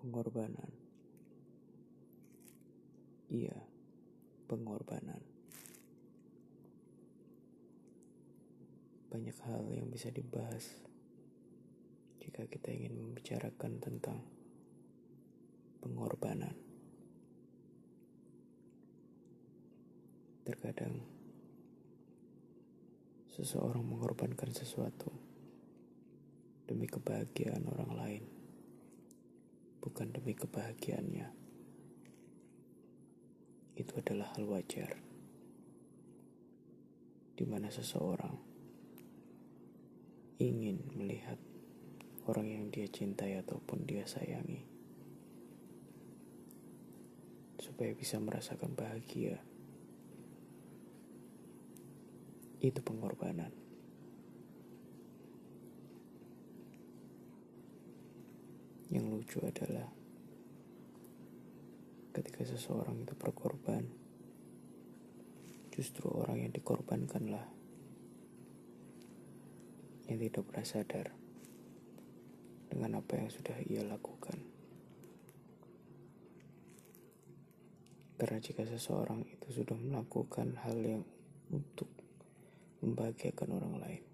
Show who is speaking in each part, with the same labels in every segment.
Speaker 1: Pengorbanan. Iya, pengorbanan. Banyak hal yang bisa dibahas jika kita ingin membicarakan tentang pengorbanan. Terkadang seseorang mengorbankan sesuatu demi kebahagiaan orang lain bukan demi kebahagiaannya. Itu adalah hal wajar. Di mana seseorang ingin melihat orang yang dia cintai ataupun dia sayangi supaya bisa merasakan bahagia. Itu pengorbanan. Yang lucu adalah ketika seseorang itu berkorban, justru orang yang dikorbankanlah yang tidak pernah sadar dengan apa yang sudah ia lakukan. Karena jika seseorang itu sudah melakukan hal yang untuk membahagiakan orang lain,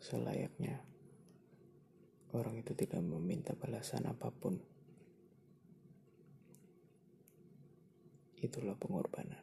Speaker 1: selayaknya orang itu tidak meminta balasan apa pun. Itulah pengorbanan.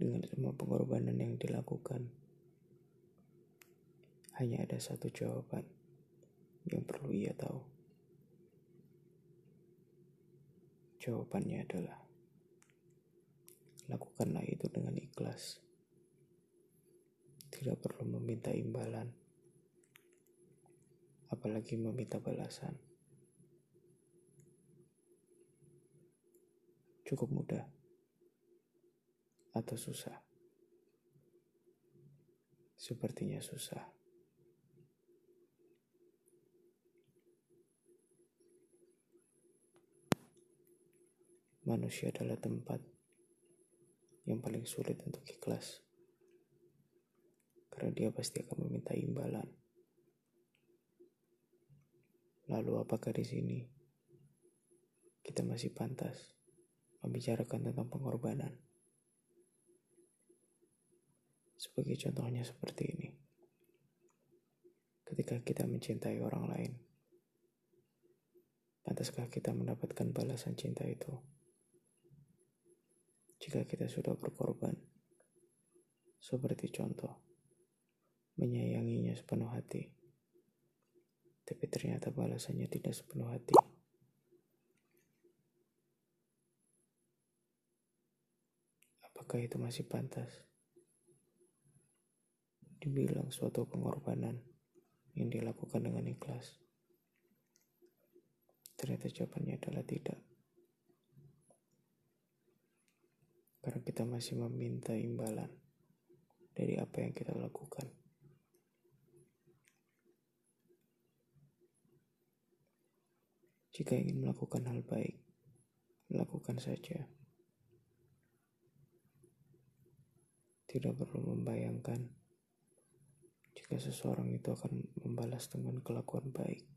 Speaker 1: Dengan semua pengorbanan yang dilakukan, hanya ada satu jawaban yang perlu ia tahu. Jawabannya adalah lakukanlah itu dengan ikhlas. Tidak perlu meminta imbalan, apalagi meminta balasan. Cukup mudah atau susah? Sepertinya susah. Manusia adalah tempat yang paling sulit untuk ikhlas. Karena dia pasti akan meminta imbalan. Lalu apakah di sini kita masih pantas membicarakan tentang pengorbanan? Sebagai contohnya seperti ini. Ketika kita mencintai orang lain, pantaskah kita mendapatkan balasan cinta itu? Jika kita sudah berkorban. Seperti contoh, menyayanginya sepenuh hati, tapi ternyata balasannya tidak sepenuh hati. Apakah itu masih pantas? Dibilang suatu pengorbanan yang dilakukan dengan ikhlas. Ternyata jawabannya adalah tidak. Karena kita masih meminta imbalan dari apa yang kita lakukan. Jika ingin melakukan hal baik, lakukan saja. Tidak perlu membayangkan jika seseorang itu akan membalas dengan kelakuan baik.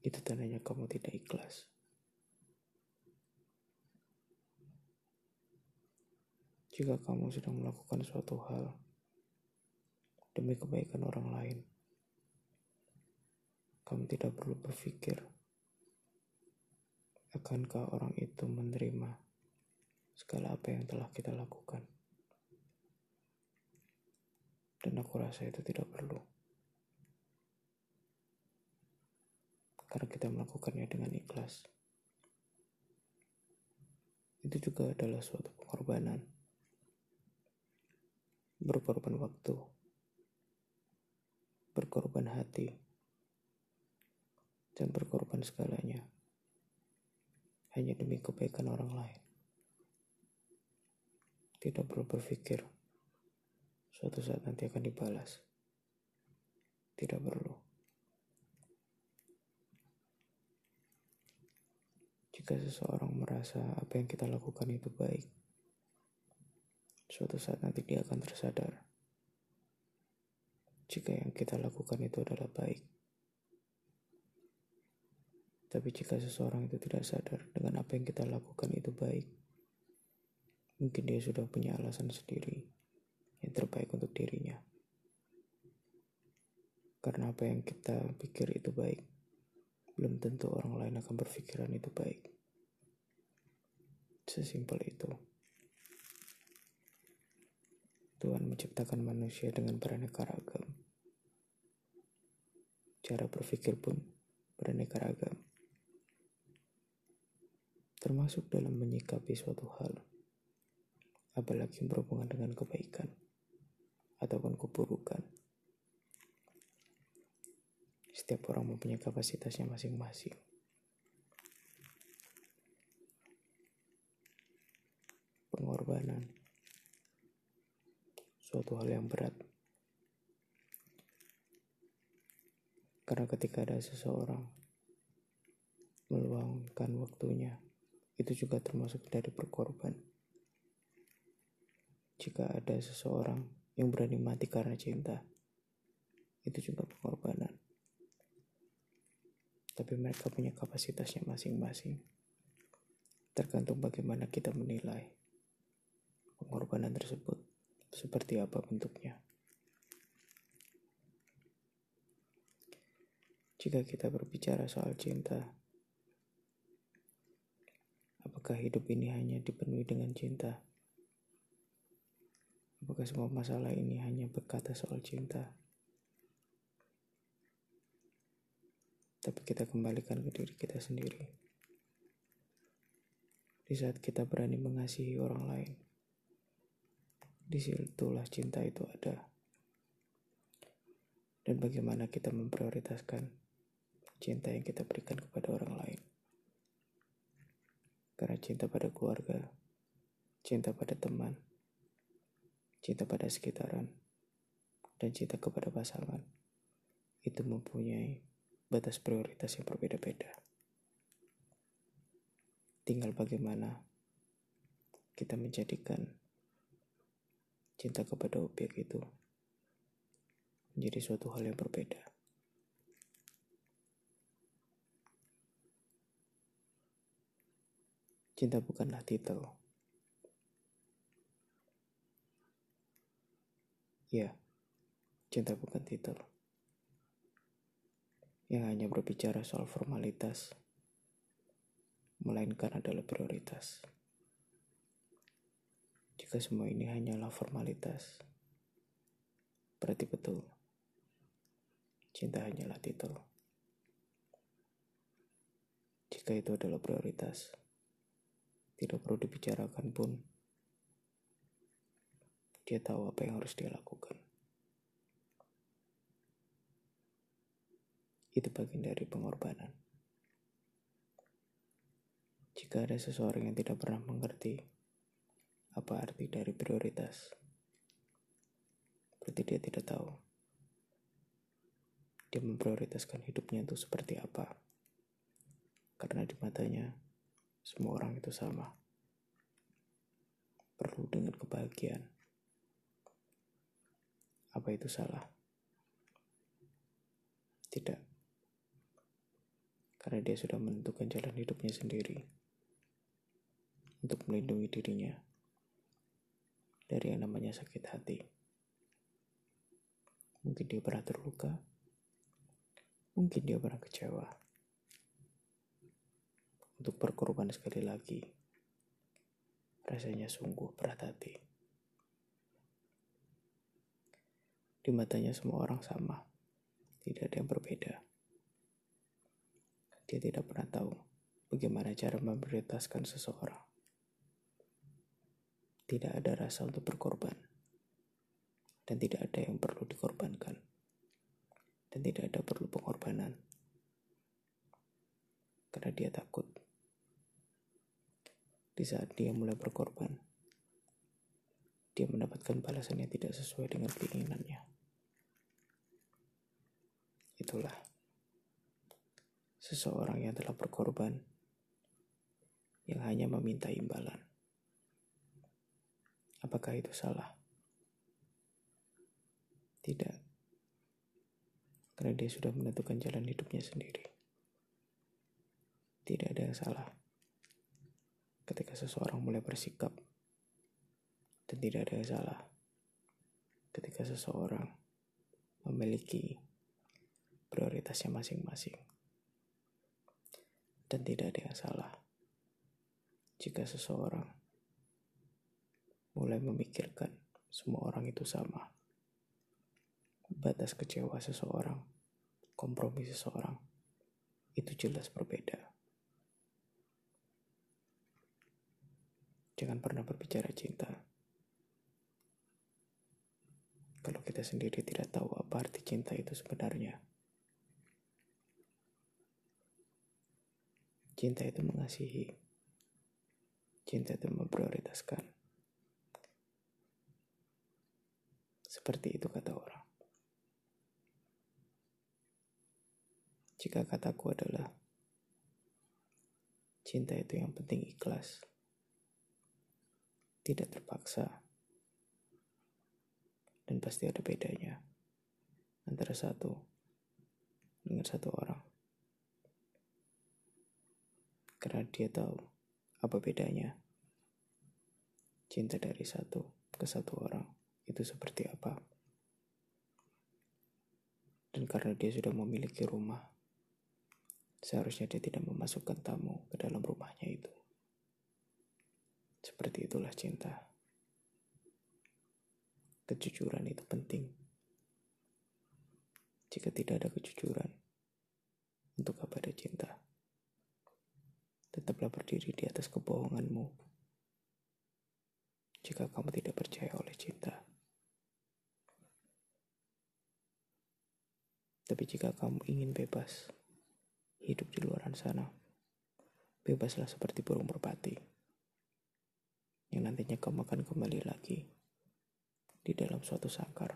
Speaker 1: Itu tandanya kamu tidak ikhlas. Jika kamu sedang melakukan suatu hal demi kebaikan orang lain, kamu tidak perlu berpikir akankah orang itu menerima segala apa yang telah kita lakukan. Dan aku rasa itu tidak perlu. Karena kita melakukannya dengan ikhlas. Itu juga adalah suatu pengorbanan berkorban waktu, berkorban hati, dan berkorban segalanya hanya demi kebaikan orang lain. Tidak perlu berpikir suatu saat nanti akan dibalas. Tidak perlu. Jika seseorang merasa apa yang kita lakukan itu baik, suatu saat nanti dia akan tersadar jika yang kita lakukan itu adalah baik. Tapi jika seseorang itu tidak sadar dengan apa yang kita lakukan itu baik, mungkin dia sudah punya alasan sendiri yang terbaik untuk dirinya. Karena apa yang kita pikir itu baik, belum tentu orang lain akan berpikiran itu baik. Sesimpel itu. Tuhan menciptakan manusia dengan beraneka ragam. Cara berpikir pun beraneka ragam termasuk dalam menyikapi suatu hal, apalagi berhubungan dengan kebaikan ataupun keburukan. Setiap orang mempunyai kapasitasnya masing-masing. Pengorbanan suatu hal yang berat. Karena ketika ada seseorang meluangkan waktunya itu juga termasuk dari berkorban. Jika ada seseorang yang berani mati karena cinta, itu juga pengorbanan. Tapi mereka punya kapasitasnya masing-masing. Tergantung bagaimana kita menilai pengorbanan tersebut, seperti apa bentuknya. Jika kita berbicara soal cinta, Apakah hidup ini hanya dipenuhi dengan cinta? Apakah semua masalah ini hanya berkata soal cinta? Tapi kita kembalikan ke diri kita sendiri. Di saat kita berani mengasihi orang lain, di situlah cinta itu ada. Dan bagaimana kita memprioritaskan cinta yang kita berikan kepada orang lain karena cinta pada keluarga, cinta pada teman, cinta pada sekitaran, dan cinta kepada pasangan itu mempunyai batas prioritas yang berbeda-beda. Tinggal bagaimana kita menjadikan cinta kepada objek itu menjadi suatu hal yang berbeda. Cinta bukanlah titel. Ya, cinta bukan titel. Yang hanya berbicara soal formalitas, melainkan adalah prioritas. Jika semua ini hanyalah formalitas, berarti betul. Cinta hanyalah titel. Jika itu adalah prioritas, tidak perlu dibicarakan pun, dia tahu apa yang harus dia lakukan. Itu bagian dari pengorbanan. Jika ada seseorang yang tidak pernah mengerti apa arti dari prioritas, berarti dia tidak tahu. Dia memprioritaskan hidupnya itu seperti apa. Karena di matanya, semua orang itu sama. Perlu dengan kebahagiaan. Apa itu salah? Tidak. Karena dia sudah menentukan jalan hidupnya sendiri untuk melindungi dirinya dari yang namanya sakit hati. Mungkin dia pernah terluka, mungkin dia pernah kecewa untuk berkorban sekali lagi. Rasanya sungguh berat hati. Di matanya semua orang sama, tidak ada yang berbeda. Dia tidak pernah tahu bagaimana cara memprioritaskan seseorang. Tidak ada rasa untuk berkorban, dan tidak ada yang perlu dikorbankan, dan tidak ada perlu pengorbanan karena dia takut di saat dia mulai berkorban, dia mendapatkan balasan yang tidak sesuai dengan keinginannya. Itulah seseorang yang telah berkorban yang hanya meminta imbalan. Apakah itu salah? Tidak. Karena dia sudah menentukan jalan hidupnya sendiri. Tidak ada yang salah ketika seseorang mulai bersikap dan tidak ada yang salah ketika seseorang memiliki prioritasnya masing-masing. Dan tidak ada yang salah jika seseorang mulai memikirkan semua orang itu sama. Batas kecewa seseorang, kompromi seseorang, itu jelas berbeda. Jangan pernah berbicara cinta. Kalau kita sendiri tidak tahu apa arti cinta itu sebenarnya. Cinta itu mengasihi. Cinta itu memprioritaskan. Seperti itu kata orang. Jika kataku adalah cinta itu yang penting ikhlas. Tidak terpaksa. Dan pasti ada bedanya antara satu dengan satu orang karena dia tahu apa bedanya cinta dari satu ke satu orang itu seperti apa. Dan karena dia sudah memiliki rumah, seharusnya dia tidak memasukkan tamu ke dalam rumahnya itu. Seperti itulah cinta. Kejujuran itu penting. Jika tidak ada kejujuran, untuk apa ada cinta? tetaplah berdiri di atas kebohonganmu. Jika kamu tidak percaya oleh cinta, tapi jika kamu ingin bebas, hidup di luar sana, bebaslah seperti burung merpati yang nantinya kamu akan kembali lagi di dalam suatu sangkar.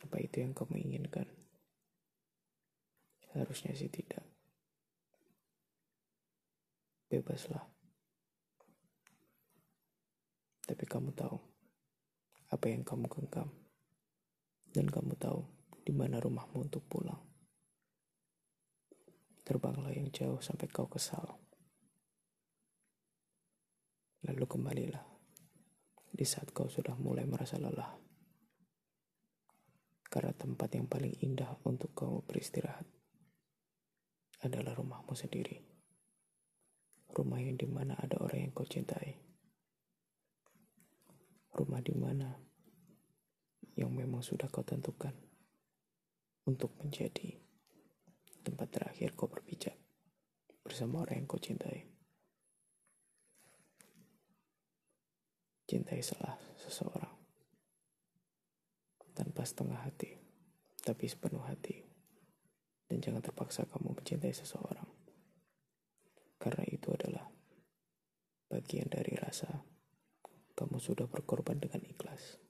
Speaker 1: Apa itu yang kamu inginkan? Harusnya sih tidak bebaslah. Tapi kamu tahu apa yang kamu genggam, dan kamu tahu di mana rumahmu untuk pulang. Terbanglah yang jauh sampai kau kesal. Lalu kembalilah di saat kau sudah mulai merasa lelah. Karena tempat yang paling indah untuk kau beristirahat adalah rumahmu sendiri rumah yang di mana ada orang yang kau cintai. Rumah di mana yang memang sudah kau tentukan untuk menjadi tempat terakhir kau berpijak bersama orang yang kau cintai. Cintai salah seseorang tanpa setengah hati, tapi sepenuh hati. Dan jangan terpaksa kamu mencintai seseorang karena itu adalah bagian dari rasa kamu sudah berkorban dengan ikhlas.